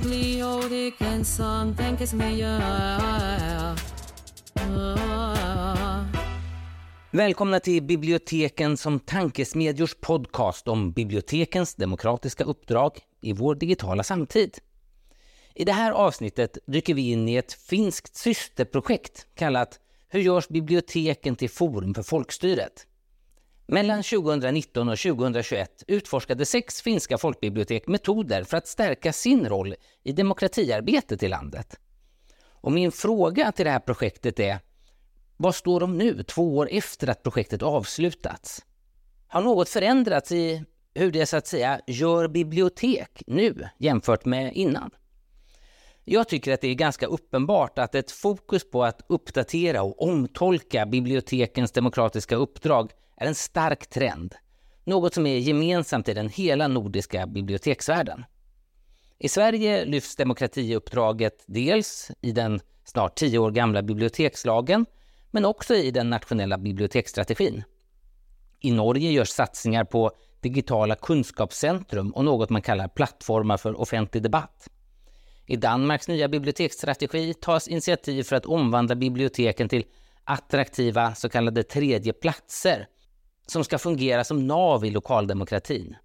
biblioteken som tankesmedjor. Välkomna till Biblioteken som tankesmedjors podcast om bibliotekens demokratiska uppdrag i vår digitala samtid. I det här avsnittet dyker vi in i ett finskt systerprojekt kallat Hur görs biblioteken till forum för folkstyret? Mellan 2019 och 2021 utforskade sex finska folkbibliotek metoder för att stärka sin roll i demokratiarbetet i landet. Och min fråga till det här projektet är, vad står de nu, två år efter att projektet avslutats? Har något förändrats i hur det så att säga gör bibliotek nu jämfört med innan? Jag tycker att det är ganska uppenbart att ett fokus på att uppdatera och omtolka bibliotekens demokratiska uppdrag är en stark trend, något som är gemensamt i den hela nordiska biblioteksvärlden. I Sverige lyfts demokratiuppdraget dels i den snart tio år gamla bibliotekslagen, men också i den nationella biblioteksstrategin. I Norge görs satsningar på digitala kunskapscentrum och något man kallar plattformar för offentlig debatt. I Danmarks nya biblioteksstrategi tas initiativ för att omvandla biblioteken till attraktiva så kallade tredje platser som ska fungera som nav i lokaldemokratin.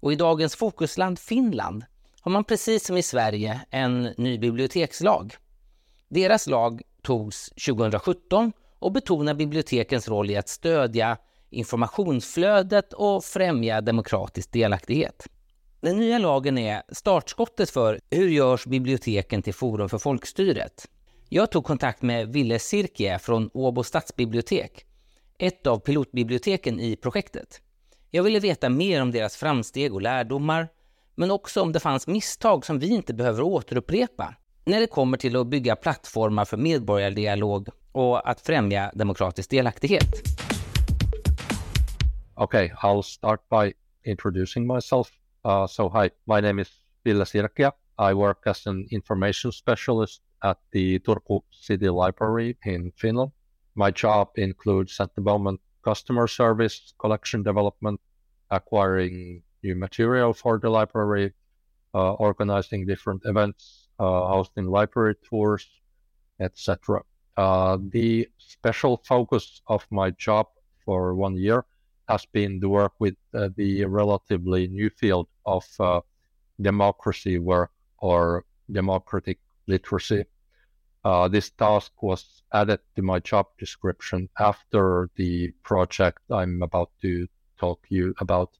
Och i dagens fokusland Finland har man precis som i Sverige en ny bibliotekslag. Deras lag togs 2017 och betonar bibliotekens roll i att stödja informationsflödet och främja demokratisk delaktighet. Den nya lagen är startskottet för hur görs biblioteken till forum för folkstyret. Jag tog kontakt med Ville Sirkie från Åbo stadsbibliotek, ett av pilotbiblioteken i projektet. Jag ville veta mer om deras framsteg och lärdomar, men också om det fanns misstag som vi inte behöver återupprepa när det kommer till att bygga plattformar för medborgardialog och att främja demokratisk delaktighet. Okay, I'll start by introducing myself. Uh, so, hi, my name is Ville Sirkia. I work as an information specialist at the Turku City Library in Finland. My job includes at the moment customer service, collection development, acquiring new material for the library, uh, organizing different events, uh, hosting library tours, etc. Uh, the special focus of my job for one year has been to work with uh, the relatively new field of uh, democracy work or democratic literacy. Uh, this task was added to my job description after the project I'm about to talk you about.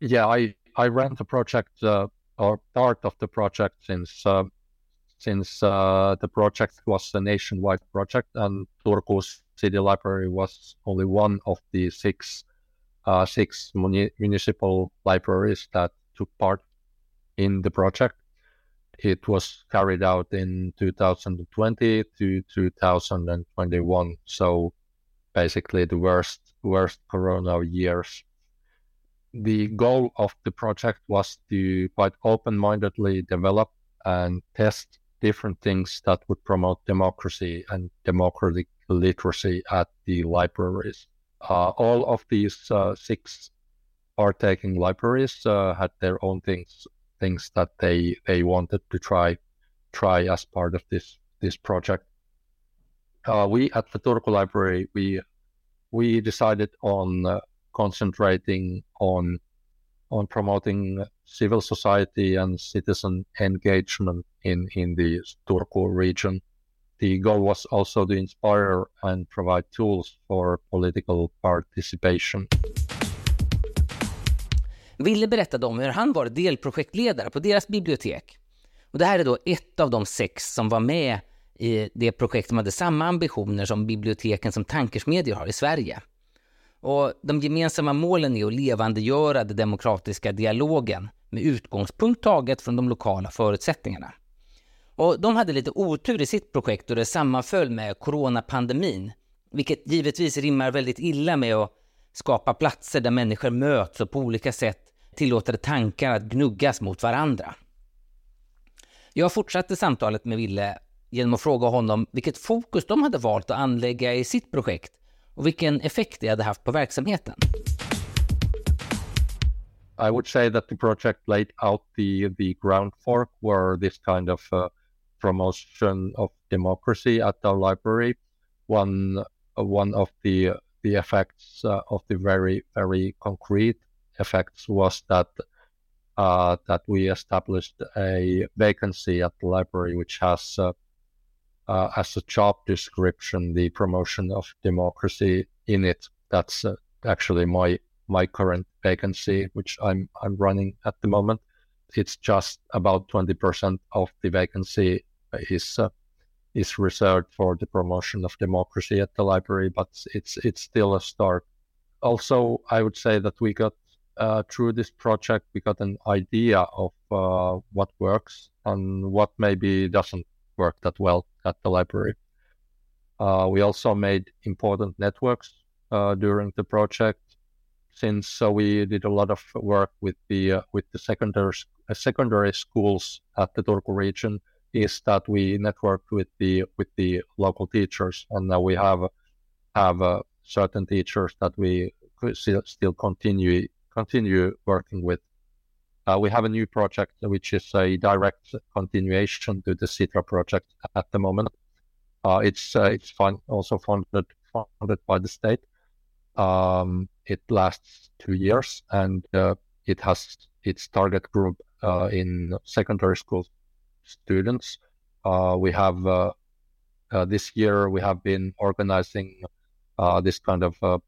Yeah, I, I ran the project uh, or part of the project since uh, since uh, the project was a nationwide project and Turku City Library was only one of the six uh, six muni- municipal libraries that took part in the project. It was carried out in 2020 to 2021, so basically the worst worst Corona years. The goal of the project was to quite open-mindedly develop and test different things that would promote democracy and democratic literacy at the libraries. Uh, all of these uh, six partaking libraries uh, had their own things things that they they wanted to try try as part of this this project. Uh, we at the Turku Library we we decided on uh, concentrating on on promoting civil society and citizen engagement in in the Turku region. The goal was also to inspire and provide tools for political participation. Ville berättade om hur han var delprojektledare på deras bibliotek. Och det här är då ett av de sex som var med i det projekt som hade samma ambitioner som biblioteken som tankesmedjor har i Sverige. Och de gemensamma målen är att levandegöra den demokratiska dialogen med utgångspunkt taget från de lokala förutsättningarna. Och de hade lite otur i sitt projekt och det sammanföll med coronapandemin, vilket givetvis rimmar väldigt illa med att skapa platser där människor möts och på olika sätt tillåter tankar att gnuggas mot varandra. Jag fortsatte samtalet med Ville genom att fråga honom vilket fokus de hade valt att anlägga i sitt projekt och vilken effekt det hade haft på verksamheten. I would say that the project laid out the the groundwork where this kind of uh, promotion of democracy at the library. One one of the the effects uh, of the very very concrete effects was that uh, that we established a vacancy at the library, which has uh, uh, as a job description the promotion of democracy in it. That's uh, actually my my current vacancy, which I'm I'm running at the moment. It's just about twenty percent of the vacancy is uh, is reserved for the promotion of democracy at the library, but it's it's still a start. Also, I would say that we got uh, through this project, we got an idea of uh, what works and what maybe doesn't work that well at the library. Uh, we also made important networks uh, during the project, since uh, we did a lot of work with the uh, with the secondary secondary schools at the Turku region. Is that we networked with the with the local teachers, and now we have have certain teachers that we still still continue continue working with. Uh, we have a new project which is a direct continuation to the Sitra project at the moment. Uh, it's uh, it's fun, also funded funded by the state. Um, it lasts two years and uh, it has its target group uh, in secondary school students. Uh, we have this year we have been organizing this kind of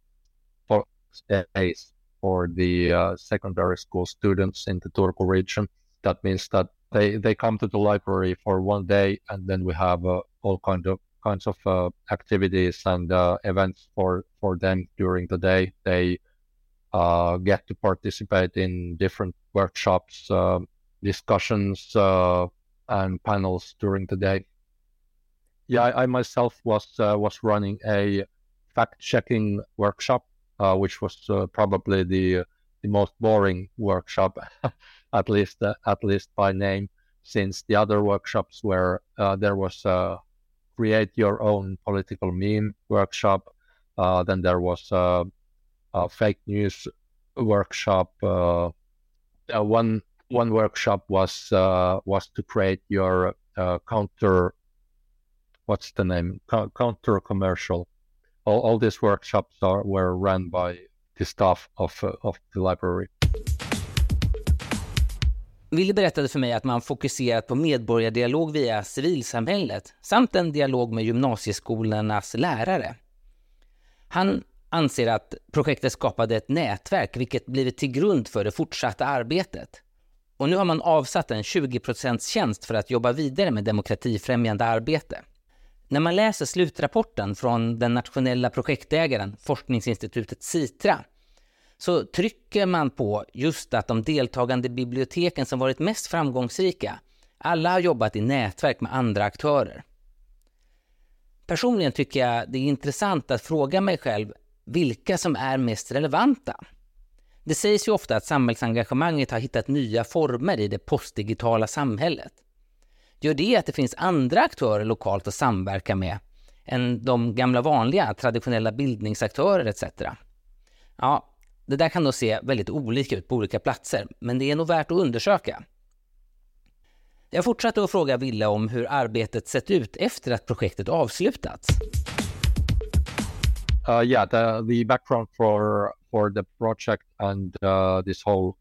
days for the uh, secondary school students in the Turku region. That means that they, they come to the library for one day, and then we have uh, all kind of kinds of uh, activities and uh, events for for them during the day. They uh, get to participate in different workshops, uh, discussions, and panels during the day. Yeah, I, I myself was was running a fact checking workshop uh, which was uh, probably the the most boring workshop, at least uh, at least by name, since the other workshops where there was a create your own political meme workshop. then there was a, a fake news workshop. one one workshop was uh, was to create your uh, counter what's the name Co- counter commercial all, all these workshops are, were run by the staff of, uh, of the library. Wille berättade för mig att man fokuserat på medborgardialog via civilsamhället samt en dialog med gymnasieskolornas lärare. Han anser att projektet skapade ett nätverk vilket blivit till grund för det fortsatta arbetet. Och nu har man avsatt en 20 tjänst för att jobba vidare med demokratifrämjande arbete. När man läser slutrapporten från den nationella projektägaren, forskningsinstitutet Sitra, så trycker man på just att de deltagande biblioteken som varit mest framgångsrika, alla har jobbat i nätverk med andra aktörer. Personligen tycker jag det är intressant att fråga mig själv vilka som är mest relevanta. Det sägs ju ofta att samhällsengagemanget har hittat nya former i det postdigitala samhället. Gör det att det finns andra aktörer lokalt att samverka med än de gamla vanliga traditionella bildningsaktörer etc. Ja, det där kan nog se väldigt olika ut på olika platser, men det är nog värt att undersöka. Jag fortsatte att fråga Ville om hur arbetet sett ut efter att projektet avslutats. Uh, yeah, the, the background for for the project and uh, this whole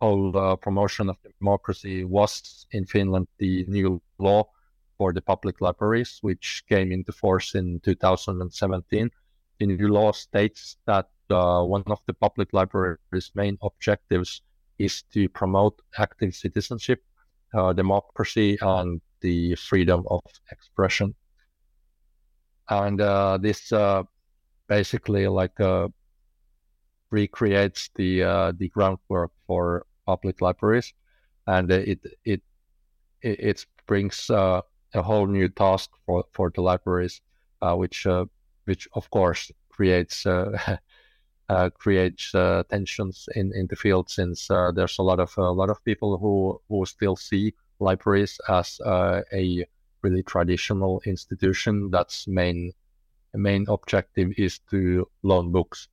whole uh, promotion of democracy was in Finland the new law for the public libraries, which came into force in 2017. The new law states that uh, one of the public libraries' main objectives is to promote active citizenship, uh, democracy, and the freedom of expression. And uh, this uh, basically like uh, recreates the uh, the groundwork for public libraries, and it it it, brings uh, a whole new task for, for the libraries, uh, which uh, which of course creates uh, creates tensions in, in the field since there's a lot of a lot of people who who still see libraries as a really traditional institution. That's main main objective is to loan books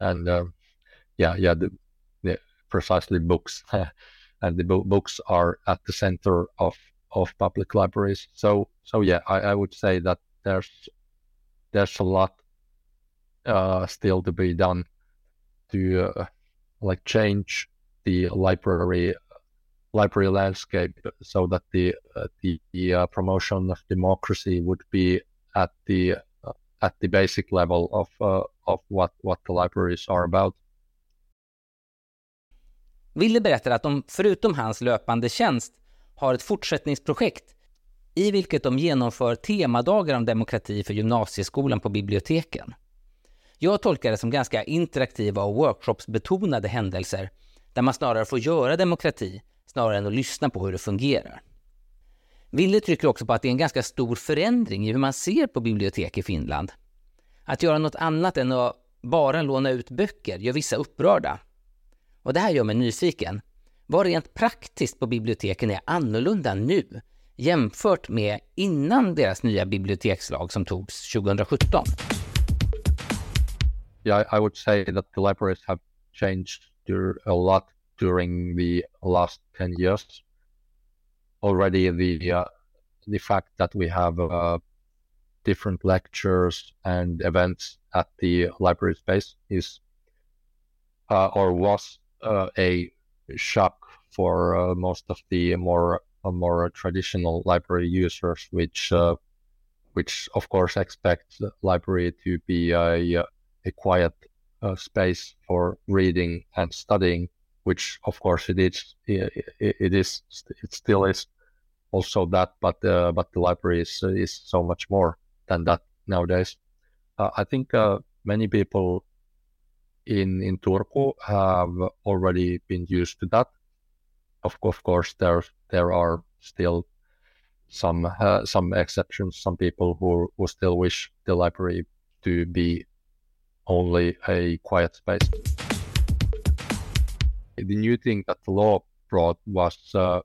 and yeah yeah the, precisely books, and the bo- books are at the center of of public libraries. So so yeah, I, I would say that there's there's a lot uh, still to be done to uh, like change the library library landscape so that the uh, the, the uh, promotion of democracy would be at the uh, at the basic level of uh, of what what the libraries are about. Ville berättar att de förutom hans löpande tjänst har ett fortsättningsprojekt i vilket de genomför temadagar om demokrati för gymnasieskolan på biblioteken. Jag tolkar det som ganska interaktiva och workshopsbetonade händelser där man snarare får göra demokrati snarare än att lyssna på hur det fungerar. Ville trycker också på att det är en ganska stor förändring i hur man ser på bibliotek i Finland. Att göra något annat än att bara låna ut böcker gör vissa upprörda. Och det här gör mig nyfiken. Vad rent praktiskt på biblioteken är annorlunda nu jämfört med innan deras nya bibliotekslag som togs 2017? Yeah, I would say that the libraries have changed a lot during the last 10 years. Already the uh, the fact that we have uh, different lectures and events at the library space is uh, or was uh, a shock for uh, most of the more uh, more traditional library users, which which of course expect the library to be a, a quiet space for reading and studying which of course it is it is it still is also that but uh, but the library is is so much more than that nowadays. Uh, i think uh, many people in in turku have already been used to that. Of, of course there there are still some uh, some exceptions some people who who still wish the library to be only a quiet space. The new thing that the law brought was uh,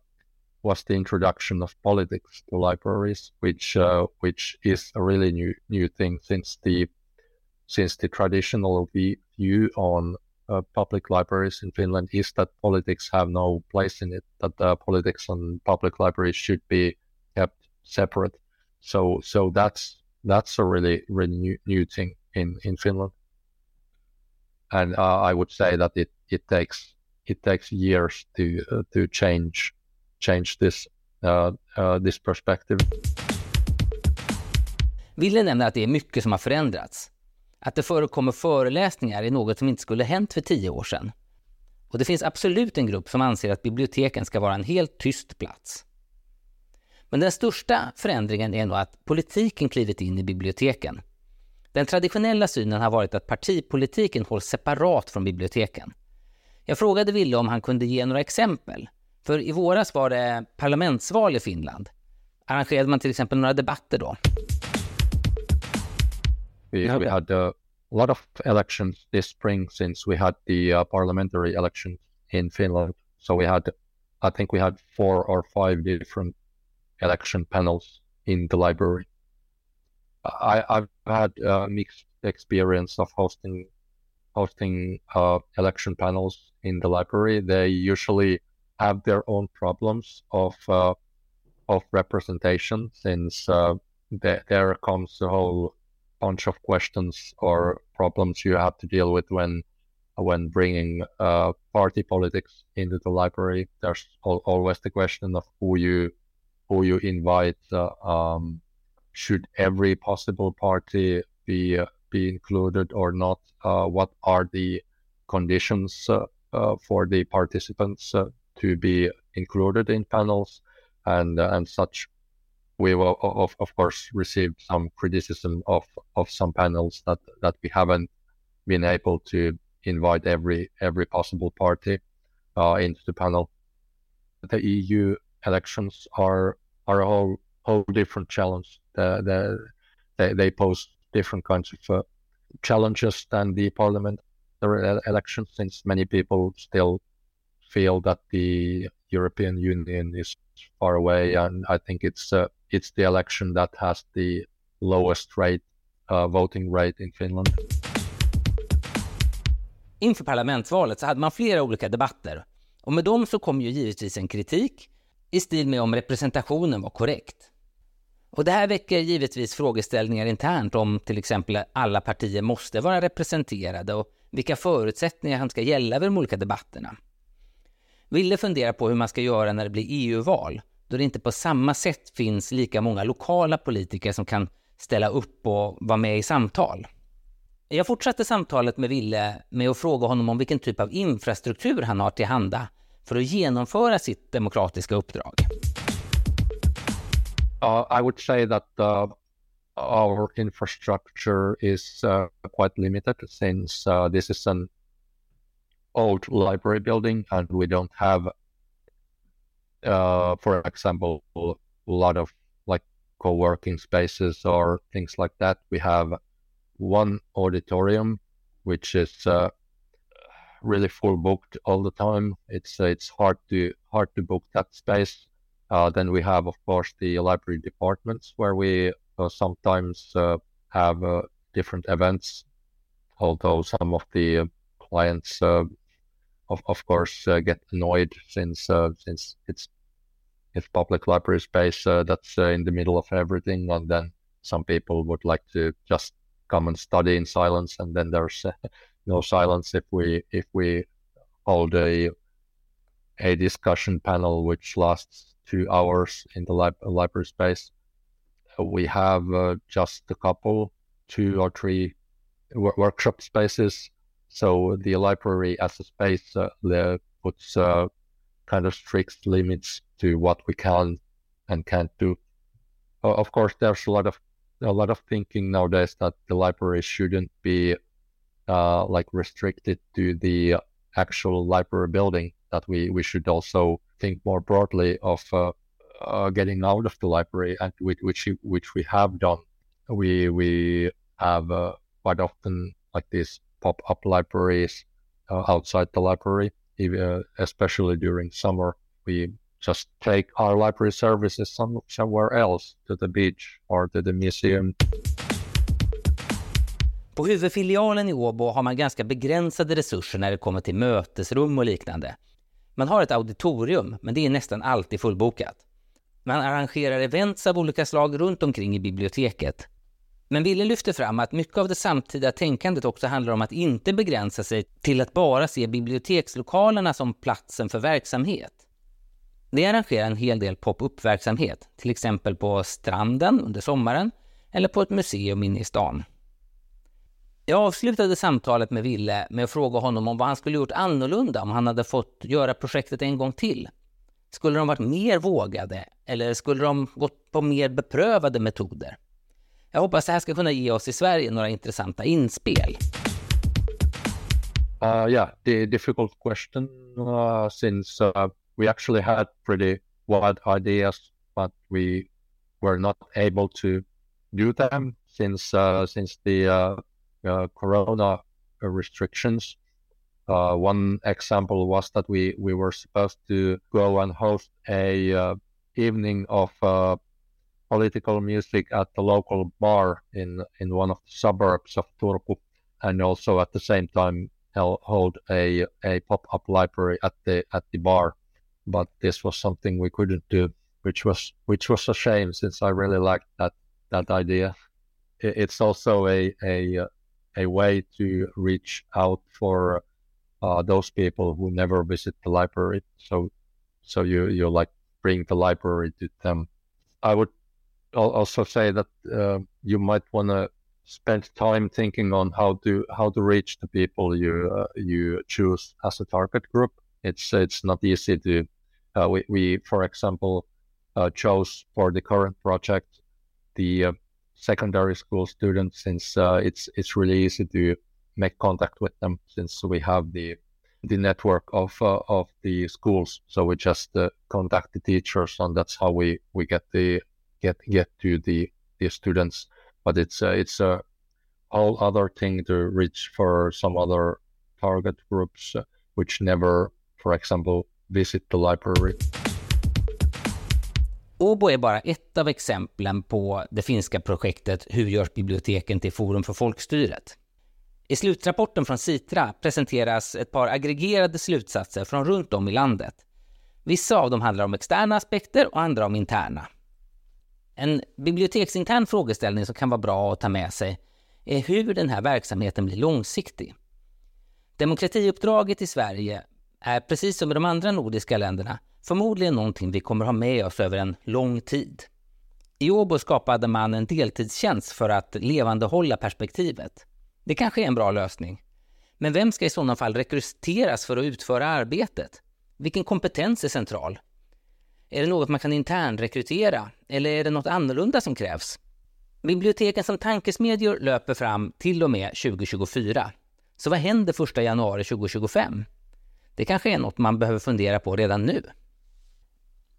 was the introduction of politics to libraries, which uh, which is a really new new thing since the since the traditional view on uh, public libraries in Finland is that politics have no place in it, that uh, politics and public libraries should be kept separate. So so that's that's a really really new, new thing in in Finland, and uh, I would say that it it takes it takes years to uh, to change change this uh, uh, this perspective. Ville nämner att det är mycket som har förändrats. Att det förekommer föreläsningar är något som inte skulle hänt för tio år sedan. Och det finns absolut en grupp som anser att biblioteken ska vara en helt tyst plats. Men den största förändringen är nog att politiken klivit in i biblioteken. Den traditionella synen har varit att partipolitiken hålls separat från biblioteken. Jag frågade Ville om han kunde ge några exempel. För i våras var det parlamentsval i Finland. Arrangerade man till exempel några debatter då? We, we had a lot of elections this spring since we had the uh, parliamentary elections in Finland. So we had, I think we had four or five different election panels in the library. I, I've had a mixed experience of hosting hosting uh, election panels in the library. They usually have their own problems of uh, of representation, since uh, th- there comes a whole bunch of questions or problems you have to deal with when when bringing uh, party politics into the library. There's al- always the question of who you who you invite. Uh, um, should every possible party be uh, be included or not? Uh, what are the conditions uh, uh, for the participants to be included in panels and and such? We will of, of course received some criticism of, of some panels that, that we haven't been able to invite every every possible party uh, into the panel. The EU elections are are a whole whole different challenge. The, the, they, they pose different kinds of uh, challenges than the parliament elections, since many people still feel that the European Union is far away, and I think it's uh, it's the election that has the lowest rate uh, voting rate in Finland. Inför parlamentsvalet så hade man flera olika debatter och med dem så kom ju givetvis en kritik i stil med om representationen var korrekt. Och det här väcker givetvis frågeställningar internt om till exempel alla partier måste vara representerade och vilka förutsättningar som ska gälla vid de olika debatterna. Ville fundera på hur man ska göra när det blir EU-val, då det inte på samma sätt finns lika många lokala politiker som kan ställa upp och vara med i samtal. Jag fortsatte samtalet med Ville med att fråga honom om vilken typ av infrastruktur han har tillhanda för att genomföra sitt demokratiska uppdrag. Uh, I would say that uh, our infrastructure is uh, quite limited since uh, this is an old library building and we don't have, uh, for example, a lot of like co-working spaces or things like that. We have one auditorium, which is uh, really full booked all the time. It's uh, it's hard to hard to book that space. Uh, then we have, of course, the library departments where we uh, sometimes uh, have uh, different events. Although some of the clients, of of course, uh, get annoyed since uh, since it's it's public library space uh, that's in the middle of everything, and then some people would like to just come and study in silence, and then there's no silence if we if we hold a a discussion panel which lasts two hours in the lib- library space. We have uh, just a couple, two or three w- workshop spaces. So the library as a space uh, puts uh, kind of strict limits to what we can and can't do. of course, there's a lot of a lot of thinking nowadays that the library shouldn't be uh, like restricted to the actual library building. That we we should also think more broadly of uh, uh, getting out of the library, and which which, which we have done. We we have uh, quite often like these pop up libraries uh, outside the library, even, uh, especially during summer. We just take our library services some, somewhere else to the beach or to the museum. På huvudfilialen i Åbo har man ganska begränsade resurser när det kommer till mötesrum och liknande. Man har ett auditorium, men det är nästan alltid fullbokat. Man arrangerar events av olika slag runt omkring i biblioteket. Men Wille lyfter fram att mycket av det samtida tänkandet också handlar om att inte begränsa sig till att bara se bibliotekslokalerna som platsen för verksamhet. Det arrangerar en hel del pop-up-verksamhet, till exempel på stranden under sommaren eller på ett museum inne i stan. Jag avslutade samtalet med Ville med att fråga honom om vad han skulle gjort annorlunda om han hade fått göra projektet en gång till. Skulle de varit mer vågade eller skulle de gått på mer beprövade metoder? Jag hoppas det här ska kunna ge oss i Sverige några intressanta inspel. Uh, yeah, the difficult question uh, since uh, we actually had pretty wild ideas, but we were not able to do them since uh, since the uh, uh, corona restrictions. Uh, one example was that we, we were supposed to go and host a evening of political music at the local bar in in one of the suburbs of Turku, and also at the same time hold a a pop up library at the at the bar. But this was something we couldn't do, which was which was a shame since I really liked that that idea. It's also a a a way to reach out for uh, those people who never visit the library. So, so you you like bring the library to them. I would also say that uh, you might want to spend time thinking on how to how to reach the people you uh, you choose as a target group. It's it's not easy to. Uh, we we for example uh, chose for the current project the uh, secondary school students since uh, it's it's really easy to make contact with them since we have the the network of uh, of the schools so we just uh, contact the teachers and that's how we we get the get get to the the students but it's a, it's uh, a whole other thing to reach for some other target groups uh, which never for example visit the library Åbo är bara ett av exemplen på det finska projektet Hur görs biblioteken till forum för folkstyret? I slutrapporten från Citra presenteras ett par aggregerade slutsatser från runt om i landet. Vissa av dem handlar om externa aspekter och andra om interna. En biblioteksintern frågeställning som kan vara bra att ta med sig är hur den här verksamheten blir långsiktig. Demokratiuppdraget i Sverige är precis som i de andra nordiska länderna förmodligen någonting vi kommer ha med oss över en lång tid. I Åbo skapade man en deltidstjänst för att levandehålla perspektivet. Det kanske är en bra lösning. Men vem ska i sådana fall rekryteras för att utföra arbetet? Vilken kompetens är central? Är det något man kan internrekrytera eller är det något annorlunda som krävs? Biblioteken som tankesmedjor löper fram till och med 2024. Så vad händer 1 januari 2025? Det kanske är något man behöver fundera på redan nu.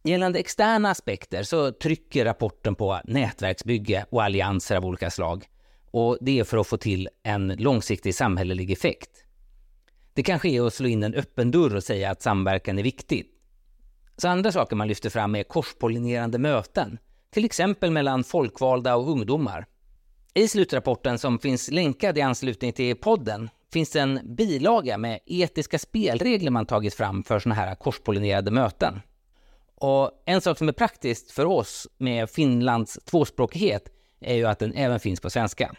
Gällande externa aspekter så trycker rapporten på nätverksbygge och allianser av olika slag. Och det är för att få till en långsiktig samhällelig effekt. Det kanske är att slå in en öppen dörr och säga att samverkan är viktigt. Så andra saker man lyfter fram är korspollinerande möten, till exempel mellan folkvalda och ungdomar. I slutrapporten som finns länkad i anslutning till podden finns det en bilaga med etiska spelregler man tagit fram för sådana här korspollinerade möten. Och en sak som är praktiskt för oss med Finlands tvåspråkighet är ju att den även finns på svenska.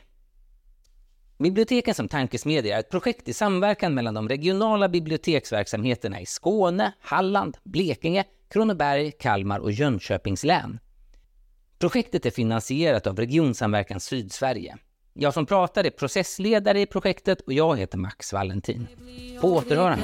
Biblioteken som tankesmedja är ett projekt i samverkan mellan de regionala biblioteksverksamheterna i Skåne, Halland, Blekinge, Kronoberg, Kalmar och Jönköpings län. Projektet är finansierat av Regionsamverkan Sydsverige. Jag som pratar är processledare i projektet och jag heter Max Valentin. På återhörande.